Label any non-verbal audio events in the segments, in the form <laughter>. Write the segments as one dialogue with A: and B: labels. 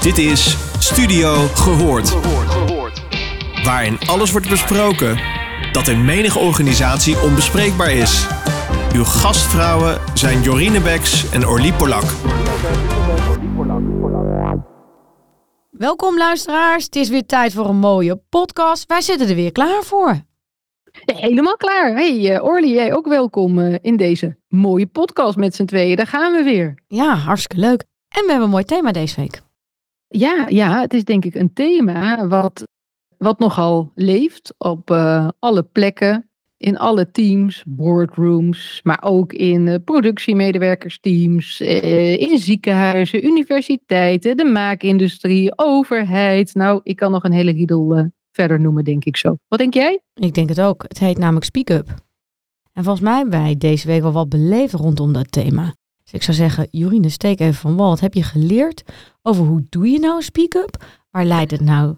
A: Dit is Studio Gehoord. Waarin alles wordt besproken dat in menige organisatie onbespreekbaar is. Uw gastvrouwen zijn Jorine Beks en Orlie Polak.
B: Welkom luisteraars, het is weer tijd voor een mooie podcast. Wij zitten er weer klaar voor.
C: Helemaal klaar. Hey uh, Orly, jij ook welkom uh, in deze mooie podcast met z'n tweeën. Daar gaan we weer.
B: Ja, hartstikke leuk. En we hebben een mooi thema deze week.
C: Ja, ja het is denk ik een thema wat, wat nogal leeft op uh, alle plekken, in alle teams, boardrooms, maar ook in productiemedewerkersteams, in ziekenhuizen, universiteiten, de maakindustrie, overheid. Nou, ik kan nog een hele riedel verder noemen, denk ik zo. Wat denk jij?
B: Ik denk het ook. Het heet namelijk Speak Up. En volgens mij hebben wij deze week wel wat beleefd rondom dat thema. Dus ik zou zeggen, Jorine, steek even van wal. Wat heb je geleerd over hoe doe je nou Speak Up? Waar leidt het nou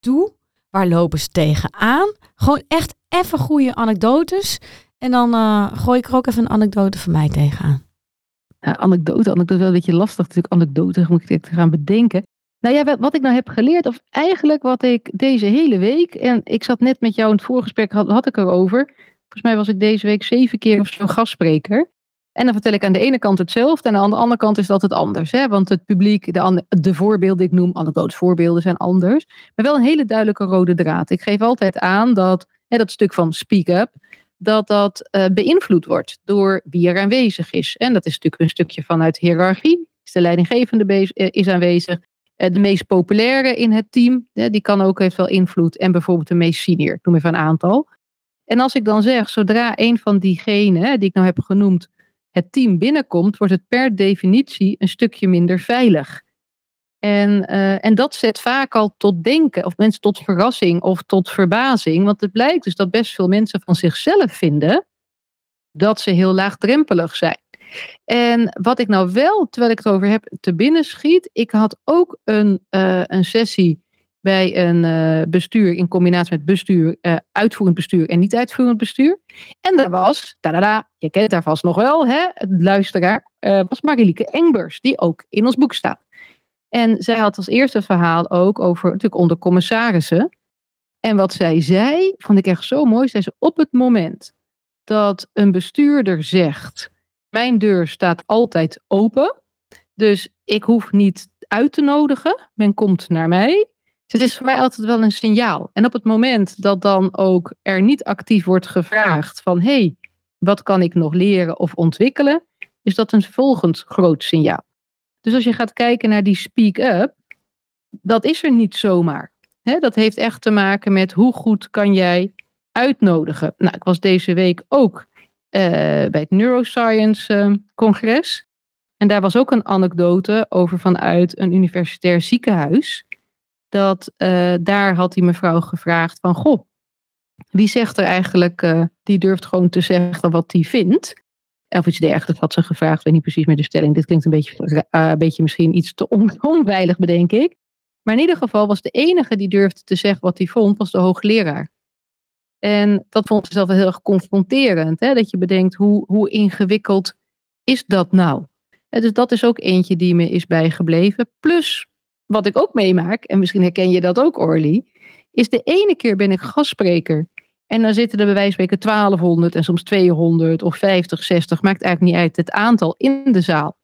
B: toe? Waar lopen ze tegenaan? Gewoon echt even goede anekdotes. En dan uh, gooi ik er ook even een anekdote van mij tegenaan.
C: Ja, anekdote, anekdote wel een beetje lastig natuurlijk. Anekdote moet ik gaan bedenken. Nou ja, wat ik nou heb geleerd, of eigenlijk wat ik deze hele week, en ik zat net met jou in het voorgesprek, had, had ik erover. Volgens mij was ik deze week zeven keer of zo gastspreker. En dan vertel ik aan de ene kant hetzelfde en aan de andere kant is dat het anders. Hè? Want het publiek, de, de voorbeelden, ik noem anekdotes voorbeelden, zijn anders. Maar wel een hele duidelijke rode draad. Ik geef altijd aan dat hè, dat stuk van speak up, dat dat uh, beïnvloed wordt door wie er aanwezig is. En dat is natuurlijk een stukje vanuit hiërarchie. Is de leidinggevende is aanwezig. Eh, de meest populaire in het team, die kan ook heeft wel invloed. En bijvoorbeeld de meest senior, noem even een aantal. En als ik dan zeg, zodra een van diegenen die ik nou heb genoemd, het team binnenkomt, wordt het per definitie een stukje minder veilig. En, uh, en dat zet vaak al tot denken, of mensen tot verrassing of tot verbazing. Want het blijkt dus dat best veel mensen van zichzelf vinden dat ze heel laagdrempelig zijn. En wat ik nou wel, terwijl ik het over heb, te binnen schiet. Ik had ook een, uh, een sessie bij een uh, bestuur in combinatie met bestuur, uh, uitvoerend bestuur en niet uitvoerend bestuur. En daar was, tadada, je kent haar vast nog wel, hè, luisteraar, was Marilieke Engbers, die ook in ons boek staat. En zij had als eerste verhaal ook over natuurlijk onder commissarissen. En wat zij zei, vond ik echt zo mooi. Zei op het moment dat een bestuurder zegt mijn deur staat altijd open. Dus ik hoef niet uit te nodigen. Men komt naar mij. Dus het is voor mij altijd wel een signaal. En op het moment dat dan ook er niet actief wordt gevraagd van hé, hey, wat kan ik nog leren of ontwikkelen, is dat een volgend groot signaal. Dus als je gaat kijken naar die speak up, dat is er niet zomaar. dat heeft echt te maken met hoe goed kan jij uitnodigen. Nou, ik was deze week ook uh, bij het Neuroscience uh, Congres. En daar was ook een anekdote over vanuit een universitair ziekenhuis. Dat uh, daar had die mevrouw gevraagd van, goh, wie zegt er eigenlijk, die durft gewoon te zeggen wat hij vindt. Of iets dergelijks had ze gevraagd, weet niet precies meer de stelling. Dit klinkt een beetje, een beetje misschien iets te on <laughs> onveilig, bedenk ik. Maar in ieder geval was de enige die durfde te zeggen wat hij vond, was de hoogleraar. En dat vond ik zelf wel heel erg confronterend. Hè? Dat je bedenkt, hoe, hoe ingewikkeld is dat nou? Dus dat is ook eentje die me is bijgebleven. Plus, wat ik ook meemaak, en misschien herken je dat ook Orly, is de ene keer ben ik gastspreker. En dan zitten er bij wijze van spreken 1200 en soms 200 of 50, 60, maakt eigenlijk niet uit het aantal in de zaal.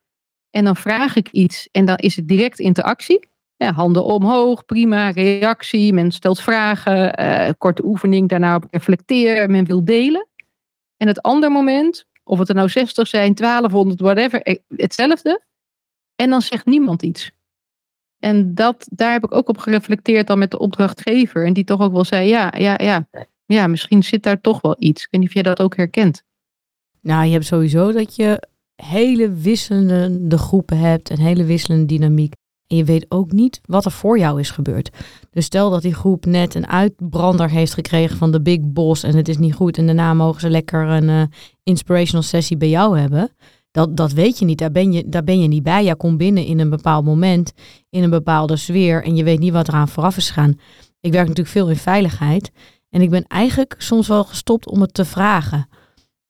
C: En dan vraag ik iets en dan is het direct interactie. Ja, handen omhoog, prima, reactie, men stelt vragen, uh, korte oefening, daarna op reflecteren, men wil delen. En het andere moment, of het er nou 60 zijn, 1200, whatever, eh, hetzelfde. En dan zegt niemand iets. En dat, daar heb ik ook op gereflecteerd dan met de opdrachtgever. En die toch ook wel zei, ja, ja, ja, ja, misschien zit daar toch wel iets. Ik weet niet of jij dat ook herkent.
B: Nou, je hebt sowieso dat je hele wisselende groepen hebt, een hele wisselende dynamiek. En je weet ook niet wat er voor jou is gebeurd. Dus stel dat die groep net een uitbrander heeft gekregen van de big boss en het is niet goed en daarna mogen ze lekker een uh, inspirational sessie bij jou hebben. Dat, dat weet je niet, daar ben je, daar ben je niet bij. Je komt binnen in een bepaald moment, in een bepaalde sfeer en je weet niet wat eraan vooraf is gaan. Ik werk natuurlijk veel in veiligheid en ik ben eigenlijk soms wel gestopt om het te vragen.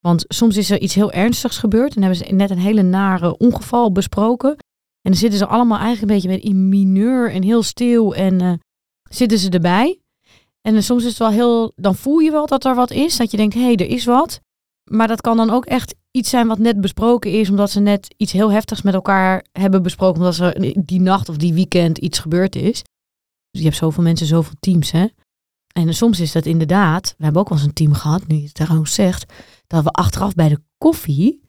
B: Want soms is er iets heel ernstigs gebeurd en hebben ze net een hele nare ongeval besproken. En dan zitten ze allemaal eigenlijk een beetje met in mineur en heel stil en eh, zitten ze erbij. En soms is het wel heel, dan voel je wel dat er wat is, dat je denkt, hé, hey, er is wat. Maar dat kan dan ook echt iets zijn wat net besproken is, omdat ze net iets heel heftigs met elkaar hebben besproken, omdat er die nacht of die weekend iets gebeurd is. Dus je hebt zoveel mensen, zoveel teams, hè. En soms is dat inderdaad, we hebben ook wel eens een team gehad, nu je het trouwens zegt, dat we achteraf bij de koffie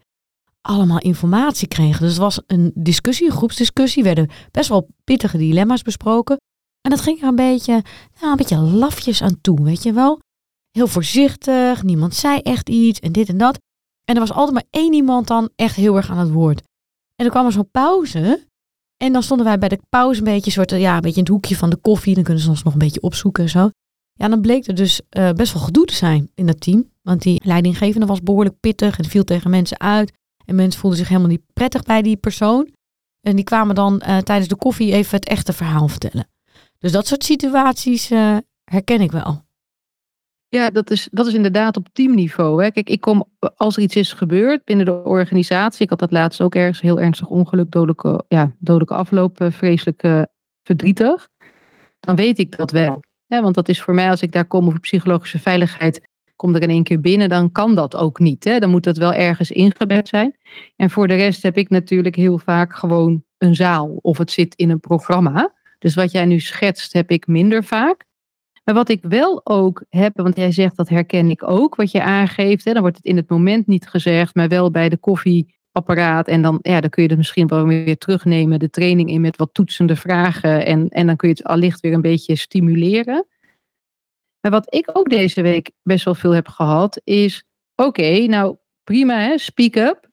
B: allemaal informatie kregen. Dus het was een discussie, een groepsdiscussie, werden best wel pittige dilemma's besproken. En dat ging er een beetje, nou, een beetje lafjes aan toe, weet je wel. Heel voorzichtig, niemand zei echt iets en dit en dat. En er was altijd maar één iemand dan echt heel erg aan het woord. En dan kwam er zo'n pauze. En dan stonden wij bij de pauze een beetje, soort, ja, een beetje in het hoekje van de koffie. Dan kunnen ze ons nog een beetje opzoeken en zo. Ja, dan bleek er dus uh, best wel gedoe te zijn in dat team. Want die leidinggevende was behoorlijk pittig en viel tegen mensen uit. En mensen voelden zich helemaal niet prettig bij die persoon. En die kwamen dan uh, tijdens de koffie even het echte verhaal vertellen. Dus dat soort situaties uh, herken ik wel.
C: Ja, dat is, dat is inderdaad op teamniveau. Hè. Kijk, ik kom, als er iets is gebeurd binnen de organisatie. Ik had dat laatst ook ergens heel ernstig ongeluk, dodelijke, ja, dodelijke afloop, vreselijk uh, verdrietig. Dan weet ik dat wel. Hè, want dat is voor mij, als ik daar kom over psychologische veiligheid, kom er in één keer binnen, dan kan dat ook niet. Hè? Dan moet dat wel ergens ingebed zijn. En voor de rest heb ik natuurlijk heel vaak gewoon een zaal of het zit in een programma. Dus wat jij nu schetst, heb ik minder vaak. Maar wat ik wel ook heb, want jij zegt dat herken ik ook, wat je aangeeft, hè, dan wordt het in het moment niet gezegd, maar wel bij de koffieapparaat. En dan, ja, dan kun je het misschien wel weer terugnemen, de training in met wat toetsende vragen. En, en dan kun je het allicht weer een beetje stimuleren. Maar wat ik ook deze week best wel veel heb gehad, is: oké, nou prima, hè, speak up.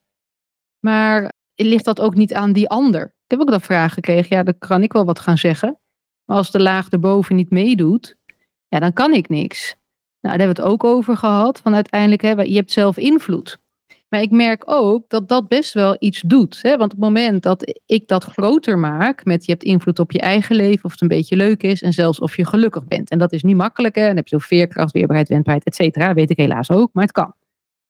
C: Maar ligt dat ook niet aan die ander? Ik heb ook dat vraag gekregen. Ja, dan kan ik wel wat gaan zeggen. Maar als de laag erboven niet meedoet, ja, dan kan ik niks. Nou, daar hebben we het ook over gehad. Van uiteindelijk, hè, je hebt zelf invloed. Maar ik merk ook dat dat best wel iets doet. Hè? Want op het moment dat ik dat groter maak, met je hebt invloed op je eigen leven, of het een beetje leuk is, en zelfs of je gelukkig bent. En dat is niet makkelijk. Hè? Dan heb je zo veerkracht, weerbaarheid, wendbaarheid, et cetera. Weet ik helaas ook, maar het kan.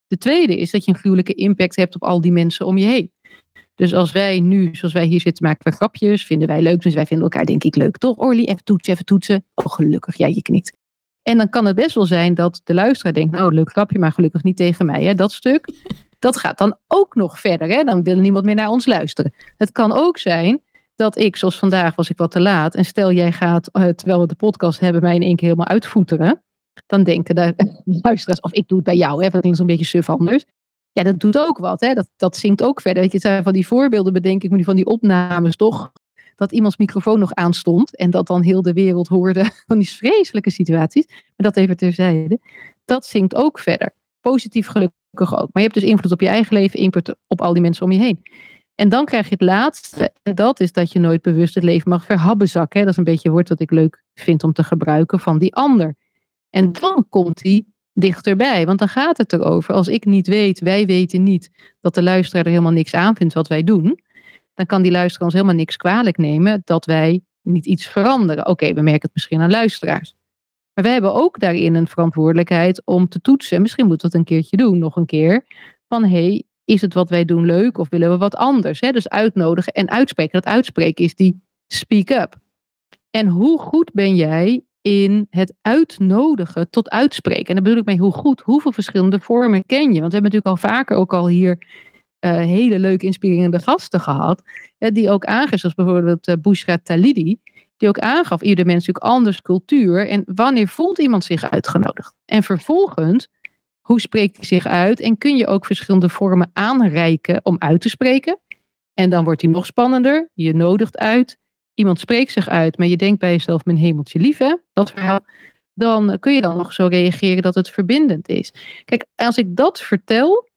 C: De tweede is dat je een gruwelijke impact hebt op al die mensen om je heen. Dus als wij nu, zoals wij hier zitten, maken we grapjes, vinden wij leuk. Dus wij vinden elkaar denk ik leuk, toch? Orly, even toetsen, even toetsen. Oh, gelukkig, ja, je knikt. En dan kan het best wel zijn dat de luisteraar denkt, nou, leuk grapje, maar gelukkig niet tegen mij. Hè? Dat stuk. Dat gaat dan ook nog verder. Hè? Dan wil niemand meer naar ons luisteren. Het kan ook zijn dat ik, zoals vandaag was ik wat te laat. En stel jij gaat, uh, terwijl we de podcast hebben, mij in één keer helemaal uitvoeteren. Dan denken de <laughs> luisteraars, of ik doe het bij jou, hè, dat is een beetje suf anders. Ja, dat doet ook wat. Hè? Dat, dat zingt ook verder. Weet je, zijn van die voorbeelden bedenk ik me van die opnames toch. Dat iemands microfoon nog aanstond. En dat dan heel de wereld hoorde <laughs> van die vreselijke situaties. Maar dat even terzijde. Dat zingt ook verder. Positief geluk ook. Maar je hebt dus invloed op je eigen leven, invloed op al die mensen om je heen. En dan krijg je het laatste, en dat is dat je nooit bewust het leven mag verhabbezakken. Dat is een beetje een woord dat ik leuk vind om te gebruiken van die ander. En dan komt die dichterbij, want dan gaat het erover. Als ik niet weet, wij weten niet dat de luisteraar er helemaal niks aan vindt wat wij doen, dan kan die luisteraar ons helemaal niks kwalijk nemen dat wij niet iets veranderen. Oké, we merken het misschien aan luisteraars. Maar wij hebben ook daarin een verantwoordelijkheid om te toetsen. Misschien moeten we het een keertje doen, nog een keer. Van hey, is het wat wij doen leuk of willen we wat anders? Dus uitnodigen en uitspreken. Dat uitspreken is die speak up. En hoe goed ben jij in het uitnodigen tot uitspreken? En dan bedoel ik mee hoe goed, hoeveel verschillende vormen ken je? Want we hebben natuurlijk al vaker ook al hier uh, hele leuke, inspirerende gasten gehad. die ook aangeven, zoals bijvoorbeeld uh, Talidi die ook aangaf, ieder mens natuurlijk anders cultuur. En wanneer voelt iemand zich uitgenodigd? En vervolgens, hoe spreekt hij zich uit? En kun je ook verschillende vormen aanreiken om uit te spreken? En dan wordt hij nog spannender. Je nodigt uit. Iemand spreekt zich uit, maar je denkt bij jezelf, mijn hemeltje lief hè, dat verhaal. Dan kun je dan nog zo reageren dat het verbindend is. Kijk, als ik dat vertel,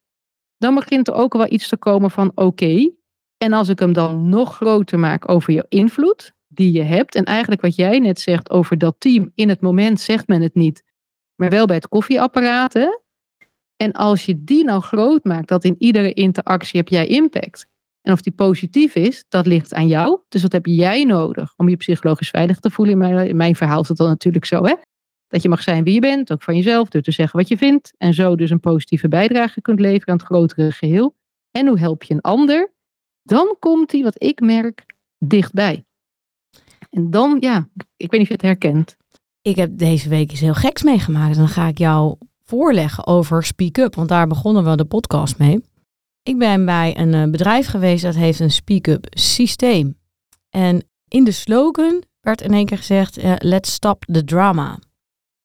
C: dan begint er ook wel iets te komen van oké. en als ik hem dan nog groter maak over je invloed, die je hebt. En eigenlijk wat jij net zegt over dat team, in het moment zegt men het niet, maar wel bij het koffieapparaat. Hè? En als je die nou groot maakt, dat in iedere interactie heb jij impact. En of die positief is, dat ligt aan jou. Dus wat heb jij nodig om je psychologisch veilig te voelen? In mijn, in mijn verhaal is het dan natuurlijk zo, hè? Dat je mag zijn wie je bent, ook van jezelf, door te zeggen wat je vindt. En zo dus een positieve bijdrage kunt leveren aan het grotere geheel. En hoe help je een ander? dan komt hij, wat ik merk, dichtbij. En dan, ja, ik weet niet of je het herkent.
B: Ik heb deze week iets heel geks meegemaakt. Dan ga ik jou voorleggen over Speak Up, want daar begonnen we de podcast mee. Ik ben bij een eh, bedrijf geweest dat heeft een Speak Up systeem. En in de slogan werd in één keer gezegd, uh, let's stop the drama.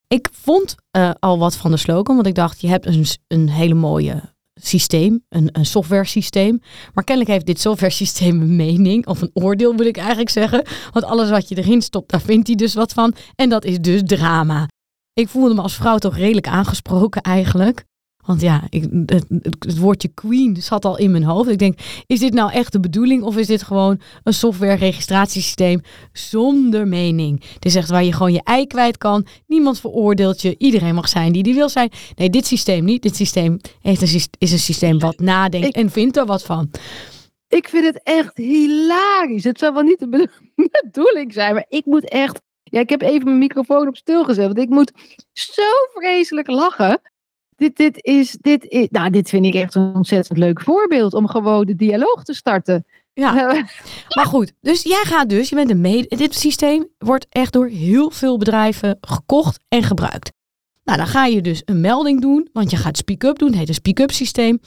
B: Ik vond uh, al wat van de slogan, want ik dacht, je hebt een, een hele mooie systeem, een, een software systeem. Maar kennelijk heeft dit software systeem een mening, of een oordeel moet ik eigenlijk zeggen. Want alles wat je erin stopt, daar vindt hij dus wat van. En dat is dus drama. Ik voelde me als vrouw toch redelijk aangesproken eigenlijk. Want ja, ik, het, het, woordje queen zat al in mijn hoofd. Ik denk, is dit nou echt de bedoeling of is dit gewoon een software registratiesysteem zonder mening? Het is echt waar je gewoon je ei kwijt kan. Niemand veroordeelt je. Iedereen mag zijn die die wil zijn. Nee, dit systeem niet. Dit systeem heeft een, is een systeem wat nadenkt en vindt er wat van.
C: Ik vind het echt hilarisch. Het zou wel niet <laughs> de bedoeling zijn, maar ik moet echt... Ja, ik heb even mijn microfoon op stil gezet, want ik moet zo vreselijk lachen dit, dit, is, dit, is, nou, dit vind ik echt een ontzettend leuk voorbeeld om gewoon de dialoog te starten.
B: Ja, <laughs> maar goed. Dus jij gaat dus, je bent een mede. Dit systeem wordt echt door heel veel bedrijven gekocht en gebruikt. Nou, dan ga je dus een melding doen, want je gaat speak-up doen. Het heet een speak-up systeem.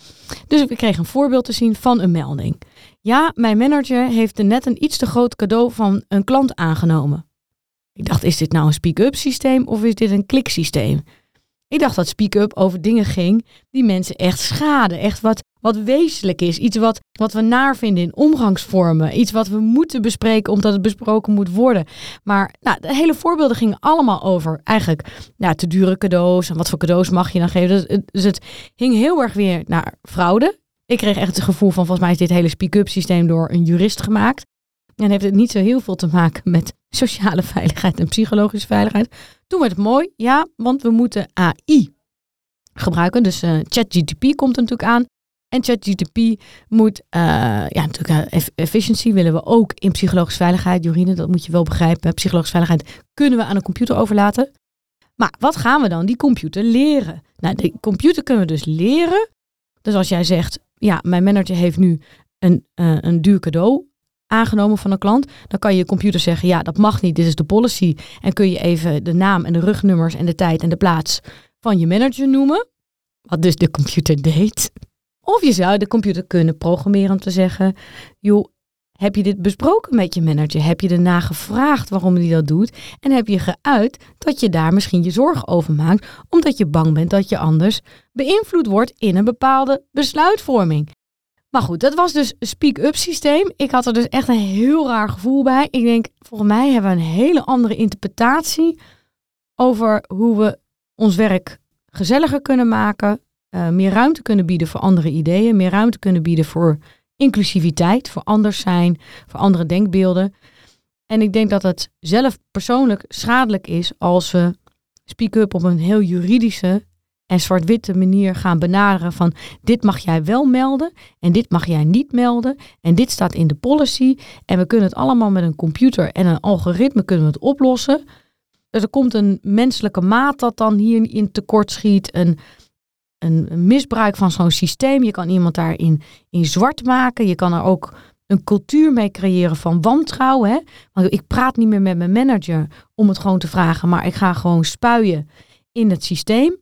B: Dus ik kreeg een voorbeeld te zien van een melding. Ja, mijn manager heeft net een iets te groot cadeau van een klant aangenomen. Ik dacht, is dit nou een speak-up systeem of is dit een kliksysteem? Ik dacht dat Speak Up over dingen ging die mensen echt schaden. Echt wat, wat wezenlijk is. Iets wat, wat we naar vinden in omgangsvormen. Iets wat we moeten bespreken omdat het besproken moet worden. Maar nou, de hele voorbeelden gingen allemaal over eigenlijk nou, te dure cadeaus. En wat voor cadeaus mag je dan geven. Dus het, dus het hing heel erg weer naar fraude. Ik kreeg echt het gevoel van volgens mij is dit hele speak-up systeem door een jurist gemaakt. En heeft het niet zo heel veel te maken met sociale veiligheid en psychologische veiligheid. Toen werd het mooi, ja, want we moeten AI gebruiken. Dus uh, ChatGTP komt er natuurlijk aan. En ChatGTP moet, uh, ja, natuurlijk, uh, efficiency willen we ook in psychologische veiligheid. Jorine, dat moet je wel begrijpen. Psychologische veiligheid kunnen we aan een computer overlaten. Maar wat gaan we dan die computer leren? Nou, de computer kunnen we dus leren. Dus als jij zegt, ja, mijn manager heeft nu een, een duur cadeau aangenomen van een klant, dan kan je computer zeggen, ja, dat mag niet, dit is de policy. En kun je even de naam en de rugnummers en de tijd en de plaats van je manager noemen. Wat dus de computer <laughs> deed. Of je zou de computer kunnen programmeren om te zeggen, joh, heb je dit besproken met je manager? Heb je erna gevraagd waarom hij dat doet? En heb je geuit dat je daar misschien je zorgen over maakt, omdat je bang bent dat je anders beïnvloed wordt in een bepaalde besluitvorming? Maar goed, dat was dus speak-up systeem. Ik had er dus echt een heel raar gevoel bij. Ik denk, volgens mij hebben we een hele andere interpretatie over hoe we ons werk gezelliger kunnen maken. Uh, meer ruimte kunnen bieden voor andere ideeën. Meer ruimte kunnen bieden voor inclusiviteit, voor anders zijn, voor andere denkbeelden. En ik denk dat het zelf persoonlijk schadelijk is als we speak-up op een heel juridische en zwart-witte manier gaan benaderen van dit mag jij wel melden en dit mag jij niet melden en dit staat in de policy en we kunnen het allemaal met een computer en een algoritme kunnen we het oplossen. Dus er komt een menselijke maat dat dan hierin tekort schiet, een, een, misbruik van zo'n systeem. Je kan iemand daarin in zwart maken, je kan er ook een cultuur mee creëren van wantrouwen. Hè? Want ik praat niet meer met mijn manager om het gewoon te vragen, maar ik ga gewoon spuien in het systeem.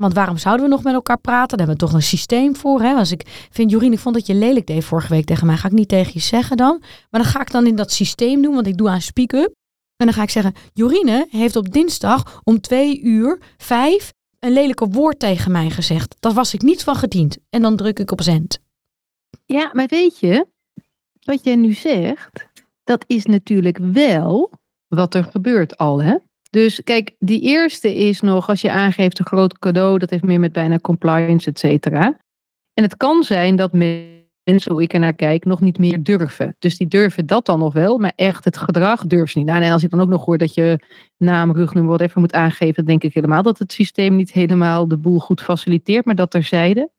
B: Want waarom zouden we nog met elkaar praten? Daar hebben we toch een systeem voor. Hè? Als ik vind, Jorien, ik vond dat je lelijk deed vorige week tegen mij. Ga ik niet tegen je zeggen dan. Maar dan ga ik dan in dat systeem doen, want ik doe aan speak-up. En dan ga ik zeggen, Jorine heeft op dinsdag om twee uur vijf een lelijke woord tegen mij gezegd. Daar was ik niet van gediend. En dan druk ik op zend.
C: Ja, maar weet je, wat jij nu zegt, dat is natuurlijk wel wat er gebeurt al, hè? Dus kijk, die eerste is nog als je aangeeft een groot cadeau, dat heeft meer met bijna compliance, et cetera. En het kan zijn dat mensen, hoe ik er naar kijk, nog niet meer durven. Dus die durven dat dan nog wel, maar echt het gedrag durven ze niet. Nou, en als ik dan ook nog hoor dat je naam, rugnummer, wat even moet aangeven, denk ik helemaal dat het systeem niet helemaal de boel goed faciliteert, maar dat terzijde.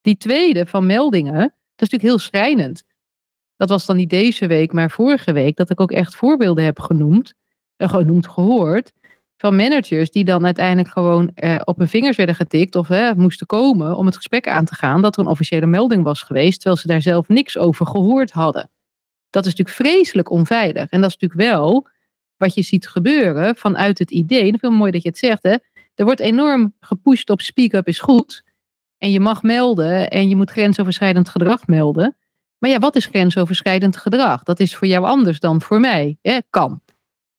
C: Die tweede van meldingen, dat is natuurlijk heel schrijnend. Dat was dan niet deze week, maar vorige week, dat ik ook echt voorbeelden heb genoemd genoemd, gehoord. van managers die dan uiteindelijk gewoon eh, op hun vingers werden getikt of moesten komen om het gesprek aan te gaan dat er een officiële melding was geweest, terwijl ze daar zelf niks over gehoord hadden. Dat is natuurlijk vreselijk onveilig. En dat is natuurlijk wel wat je ziet gebeuren vanuit het idee. Het mooi dat je het zegt. Hè? Er wordt enorm gepusht op speak up is goed. En je mag melden en je moet grensoverschrijdend gedrag melden. Maar ja, wat is grensoverschrijdend gedrag? Dat is voor jou anders dan voor mij. Hè? Kan.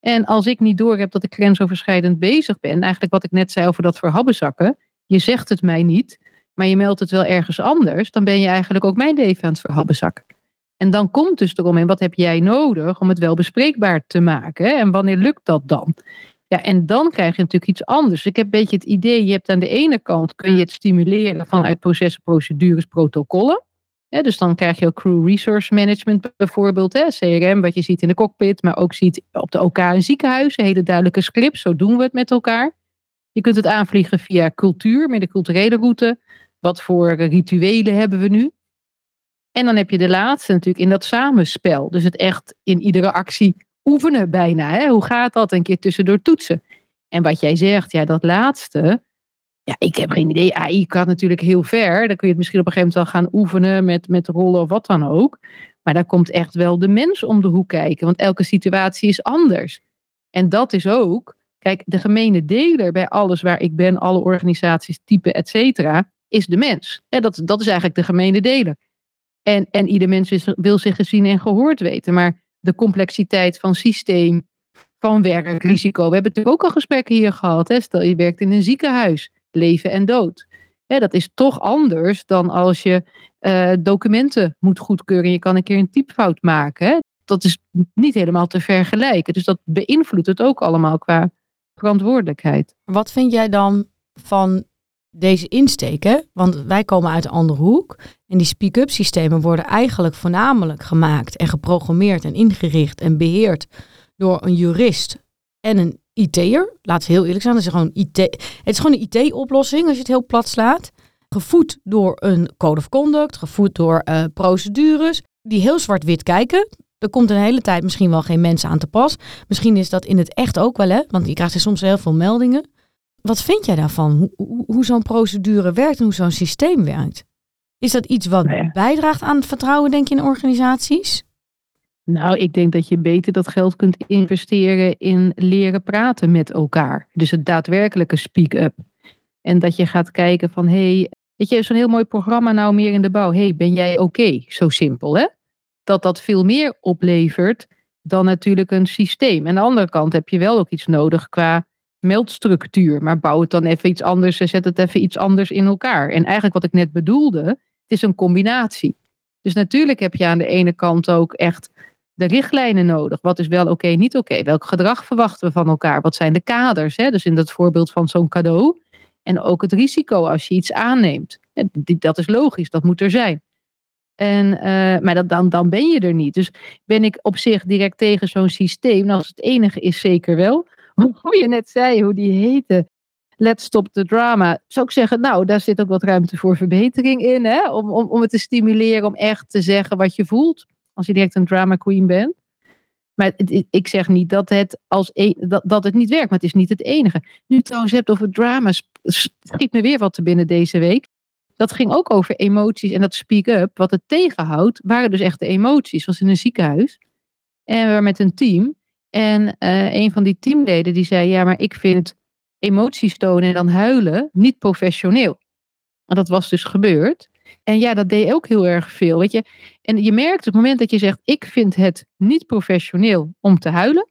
C: En als ik niet door heb dat ik grensoverschrijdend bezig ben, eigenlijk wat ik net zei over dat verhabbezakken, je zegt het mij niet, maar je meldt het wel ergens anders, dan ben je eigenlijk ook mijn leven aan het verhabbezakken. En dan komt dus erom in, wat heb jij nodig om het wel bespreekbaar te maken? En wanneer lukt dat dan? Ja, en dan krijg je natuurlijk iets anders. Ik heb een beetje het idee, je hebt aan de ene kant, kun je het stimuleren vanuit processen, procedures, protocollen. Dus dan krijg je ook crew resource management bijvoorbeeld, CRM, wat je ziet in de cockpit, maar ook ziet op de OK in ziekenhuizen, hele duidelijke scripts, zo doen we het met elkaar. Je kunt het aanvliegen via cultuur, met de culturele route. Wat voor rituelen hebben we nu? En dan heb je de laatste natuurlijk in dat samenspel. Dus het echt in iedere actie oefenen bijna. Hè? Hoe gaat dat? Een keer tussendoor toetsen. En wat jij zegt, ja, dat laatste. Ja, ik heb geen idee. AI kan natuurlijk heel ver. Dan kun je het misschien op een gegeven moment wel gaan oefenen met, met rollen of wat dan ook. Maar daar komt echt wel de mens om de hoek kijken. Want elke situatie is anders. En dat is ook, kijk, de gemene deler bij alles waar ik ben, alle organisaties, type, et cetera, is de mens. Ja, dat, dat is eigenlijk de gemene deler. En, en ieder mens wil zich gezien en gehoord weten. Maar de complexiteit van systeem, van werk, risico. We hebben natuurlijk ook al gesprekken hier gehad. Hè? Stel je werkt in een ziekenhuis, leven en dood. Hè, dat is toch anders dan als je uh, documenten moet goedkeuren. Je kan een keer een typfout maken. Hè? Dat is niet helemaal te vergelijken. Dus dat beïnvloedt het ook allemaal qua verantwoordelijkheid.
B: Wat vind jij dan van deze insteken, want wij komen uit een andere hoek. En die speak-up systemen worden eigenlijk voornamelijk gemaakt en geprogrammeerd en ingericht en beheerd door een jurist en een IT'er. Laat we heel eerlijk zijn, dat is gewoon IT. Het is gewoon een IT-oplossing als je het heel plat slaat. Gevoed door een code of conduct, gevoed door uh, procedures die heel zwart-wit kijken. Er komt een hele tijd misschien wel geen mensen aan te pas. Misschien is dat in het echt ook wel, hè? Want je krijgt er soms heel veel meldingen. Wat vind jij daarvan? Hoe, hoe, zo'n procedure werkt en hoe zo'n systeem werkt? Is dat iets wat bijdraagt aan het vertrouwen, denk je, in organisaties?
C: Nou, ik denk dat je beter dat geld kunt investeren in leren praten met elkaar. Dus het daadwerkelijke speak-up. En dat je gaat kijken van, hé, hey, weet je, zo'n heel mooi programma nou meer in de bouw. hey, ben jij oké? Zo simpel, hè? Dat dat veel meer oplevert dan natuurlijk een systeem. En aan de andere kant heb je wel ook iets nodig qua meldstructuur. Maar bouw het dan even iets anders en zet het even iets anders in elkaar. En eigenlijk wat ik net bedoelde, het is een combinatie. Dus natuurlijk heb je aan de ene kant ook echt de richtlijnen nodig. Wat is wel oké, niet oké? Welk gedrag verwachten we van elkaar? Wat zijn de kaders? Hè? Dus in dat voorbeeld van zo'n cadeau. En ook het risico als je iets aanneemt. Dat is logisch, dat moet er zijn. En, uh, maar dat, dan, dan ben je er niet. Dus ben ik op zich direct tegen zo'n systeem. Nou, als het enige is, zeker wel <laughs> hoe je net zei, hoe die heette. Let's Stop the Drama. Zou ik zeggen, nou, daar zit ook wat ruimte voor verbetering in. Hè? Om, om, om het te stimuleren om echt te zeggen wat je voelt. Als je direct een drama queen bent. Maar ik zeg niet dat het, als e, dat, dat het niet werkt, maar het is niet het enige. Nu trouwens hebt over drama, schiet me weer wat te binnen deze week. Dat ging ook over emoties en dat speak-up. Wat het tegenhoudt, waren dus echt de emoties. Zoals in een ziekenhuis. En we met een team. En uh, een van die teamleden die zei, ja, maar ik vind emoties tonen en dan huilen niet professioneel. En dat was dus gebeurd. En ja, dat deed ook heel erg veel, weet je. En je merkt op het moment dat je zegt, ik vind het niet professioneel om te huilen.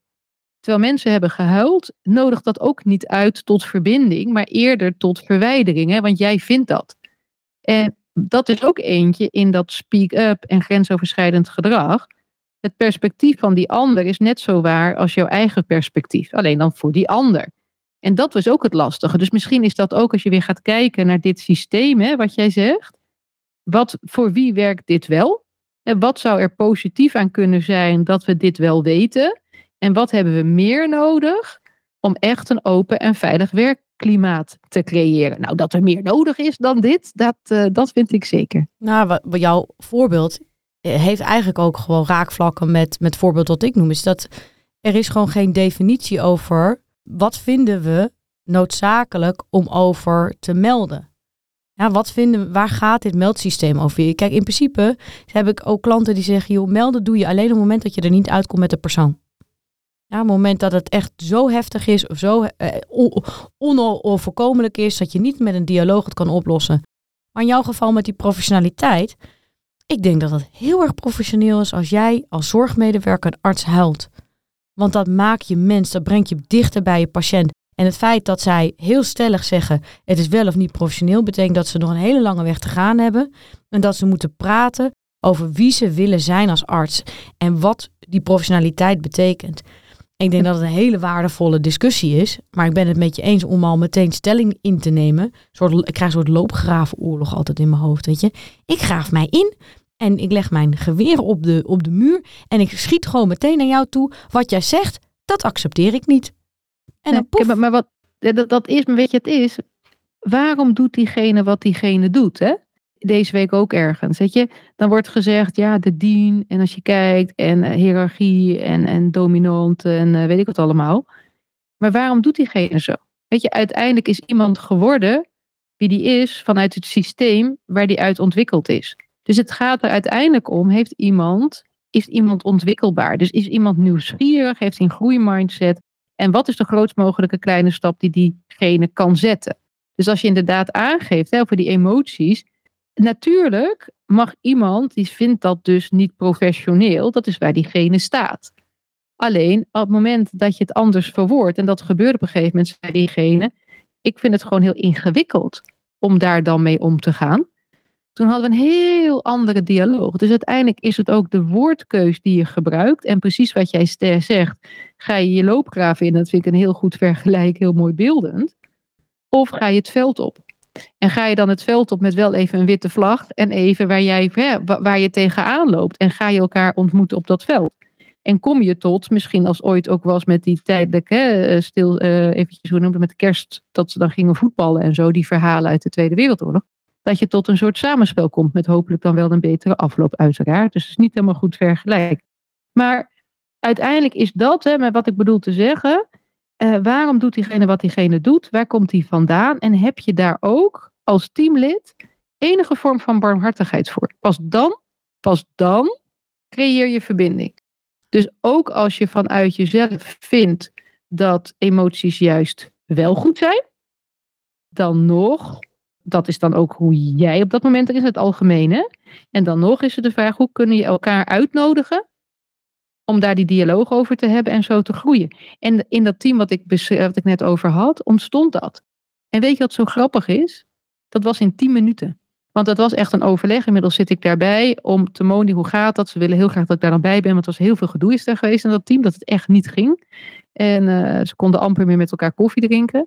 C: Terwijl mensen hebben gehuild, nodigt dat ook niet uit tot verbinding, maar eerder tot verwijdering, hè, want jij vindt dat. En dat is ook eentje in dat speak-up en grensoverschrijdend gedrag het perspectief van die ander is net zo waar als jouw eigen perspectief. Alleen dan voor die ander. En dat was ook het lastige. Dus misschien is dat ook als je weer gaat kijken naar dit systeem, hè, wat jij zegt. Wat, voor wie werkt dit wel? En wat zou er positief aan kunnen zijn dat we dit wel weten? En wat hebben we meer nodig om echt een open en veilig werkklimaat te creëren? Nou, dat er meer nodig is dan dit, dat, uh, dat vind ik zeker.
B: Nou, jouw voorbeeld heeft eigenlijk ook gewoon raakvlakken met, met voorbeeld wat ik noem. Is dat er is gewoon geen definitie over wat vinden we noodzakelijk om over te melden? Ja, wat vinden, waar gaat dit meldsysteem over? Kijk, in principe heb ik ook klanten die zeggen, joh, melden doe je alleen op het moment dat je er niet uitkomt met de persoon. Ja, op het moment dat het echt zo heftig is of zo eh, onoverkomelijk is, dat je niet met een dialoog het kan oplossen. Maar in jouw geval met die professionaliteit, ik denk dat het heel erg professioneel is als jij als zorgmedewerker een arts huilt. Want dat maakt je mens, dat brengt je dichter bij je patiënt. En het feit dat zij heel stellig zeggen: het is wel of niet professioneel, betekent dat ze nog een hele lange weg te gaan hebben. En dat ze moeten praten over wie ze willen zijn als arts en wat die professionaliteit betekent. Ik denk dat het een hele waardevolle discussie is. Maar ik ben het met je eens om al meteen stelling in te nemen. ik krijg een soort loopgravenoorlog altijd in mijn hoofd. Weet je. Ik graaf mij in en ik leg mijn geweer op de, op de muur. En ik schiet gewoon meteen naar jou toe. Wat jij zegt, dat accepteer ik niet.
C: En dan poef. maar wat, dat, dat is, weet je, het is. Waarom doet diegene wat diegene doet? Hè? deze week ook ergens. Weet je, dan wordt gezegd, ja, de dien. En als je kijkt, en uh, hiërarchie en, en dominant en uh, weet ik wat allemaal. Maar waarom doet diegene zo? Weet je, uiteindelijk is iemand geworden wie die is vanuit het systeem waar die uit ontwikkeld is. Dus het gaat er uiteindelijk om, heeft iemand, is iemand ontwikkelbaar? Dus is iemand nieuwsgierig, heeft hij een groeimindset? En wat is de grootst mogelijke kleine stap die diegene kan zetten? Dus als je inderdaad aangeeft hè, over die emoties, natuurlijk mag iemand die vindt dat dus niet professioneel, dat is waar diegene staat. Alleen op het moment dat je het anders verwoordt, en dat gebeurt op een gegeven moment bij diegene, ik vind het gewoon heel ingewikkeld om daar dan mee om te gaan. Toen hadden we een heel andere dialoog. Dus uiteindelijk is het ook de woordkeus die je gebruikt. En precies wat jij zegt, ga je je loopgraven in. Dat vind ik een heel goed vergelijk, heel mooi beeldend. Of ga je het veld op. En ga je dan het veld op met wel even een witte vlag en even waar, jij, waar je tegenaan loopt. En ga je elkaar ontmoeten op dat veld. En kom je tot, misschien als ooit ook was met die tijdelijk, hè, eh, stil, uh, eventjes hoe noemen met kerst, dat ze dan gingen voetballen en zo, die verhalen uit de Tweede Wereldoorlog. Dat je tot een soort samenspel komt met hopelijk dan wel een betere afloop uiteraard. Dus het is niet helemaal goed vergelijk. Maar uiteindelijk is dat, hè, met wat ik bedoel te zeggen, uh, waarom doet diegene wat diegene doet? Waar komt die vandaan? En heb je daar ook als teamlid enige vorm van barmhartigheid voor? Pas dan, pas dan creëer je verbinding. Dus ook als je vanuit jezelf vindt dat emoties juist wel goed zijn, dan nog, dat is dan ook hoe jij op dat moment er is, het algemene. En dan nog is het de vraag, hoe kunnen je elkaar uitnodigen om daar die dialoog over te hebben en zo te groeien. En in dat team wat ik, wat ik net over had, ontstond dat. En weet je wat zo grappig is? Dat was in tien minuten. Want dat was echt een overleg. Inmiddels zit ik daarbij om te monitoren hoe gaat dat. Ze willen heel graag dat ik daar dan bij ben. Want er was heel veel gedoe is daar geweest in dat team. Dat het echt niet ging. En uh, ze konden amper meer met elkaar koffie drinken.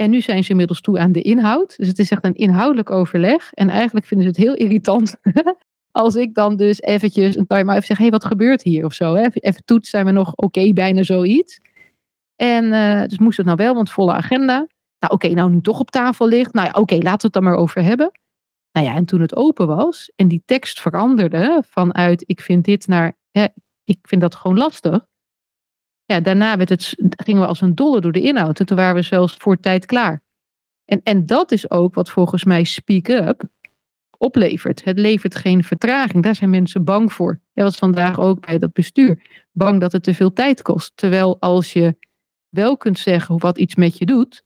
C: En nu zijn ze inmiddels toe aan de inhoud. Dus het is echt een inhoudelijk overleg. En eigenlijk vinden ze het heel irritant <laughs> als ik dan dus eventjes een time out zeg, hé, hey, wat gebeurt hier of zo? Hè? Even toets, zijn we nog oké, bijna zoiets. En uh, dus moest het nou wel, want volle agenda. Nou oké, nou nu toch op tafel ligt. Nou ja, oké, laten we het dan maar over hebben. Nou ja, en toen het open was en die tekst veranderde vanuit ik vind dit naar, hè, ik vind dat gewoon lastig. Ja, daarna werd het, gingen we als een dolle door de inhoud. En toen waren we zelfs voor tijd klaar. En, en dat is ook wat volgens mij Speak Up oplevert. Het levert geen vertraging. Daar zijn mensen bang voor. Dat was vandaag ook bij dat bestuur. Bang dat het te veel tijd kost. Terwijl als je wel kunt zeggen wat iets met je doet,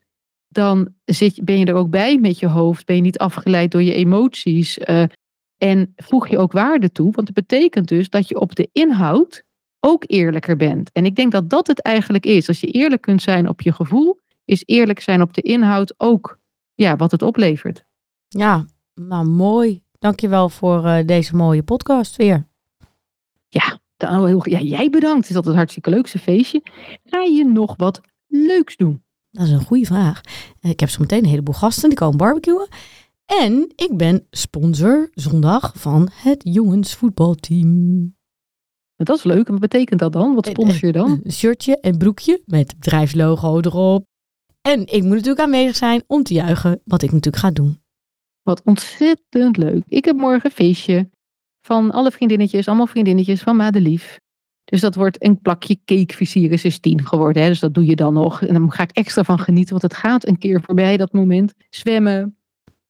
C: dan zit, ben je er ook bij met je hoofd. Ben je niet afgeleid door je emoties. Uh, en voeg je ook waarde toe. Want het betekent dus dat je op de inhoud ook eerlijker bent. En ik denk dat dat het eigenlijk is. Als je eerlijk kunt zijn op je gevoel, is eerlijk zijn op de inhoud ook ja, wat het oplevert.
B: Ja, nou, mooi. Dankjewel voor uh, deze mooie podcast weer.
C: Ja, dan, ja, jij bedankt. Het is altijd hartstikke leukste feestje. Ga je nog wat leuks doen?
B: Dat is een goede vraag. Ik heb zo meteen een heleboel gasten die komen barbecuen. En ik ben sponsor zondag van het jongensvoetbalteam.
C: Dat is leuk. En wat betekent dat dan? Wat sponsor je dan?
B: Een shirtje en broekje met bedrijfslogo erop. En ik moet natuurlijk aanwezig zijn om te juichen wat ik natuurlijk ga doen.
C: Wat ontzettend leuk. Ik heb morgen een feestje van alle vriendinnetjes, allemaal vriendinnetjes van Madelief. Dus dat wordt een plakje cake Visirus is 10 geworden. Hè? Dus dat doe je dan nog. En dan ga ik extra van genieten, want het gaat een keer voorbij dat moment. Zwemmen.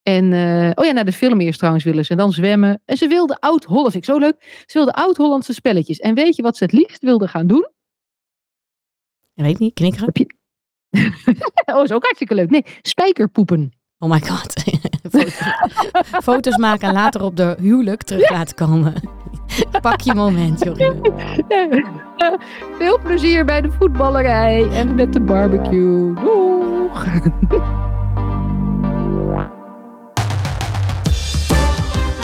C: En, eh, oh ja, naar de film eerst trouwens willen ze. En dan zwemmen. En ze wilde oud-Holland, ik zo leuk. Ze wilde oud-Hollandse spelletjes. En weet je wat ze het liefst wilde gaan doen?
B: Ik weet niet, knikkeren?
C: Heb je... <laughs> oh, is ook hartstikke leuk. Nee, spijkerpoepen.
B: Oh my god. <laughs> Foto's, foto's maken en later op de huwelijk terug laten komen. Pak je moment, Jorine.
C: Veel plezier bij de voetballerij en met de barbecue. Doeg!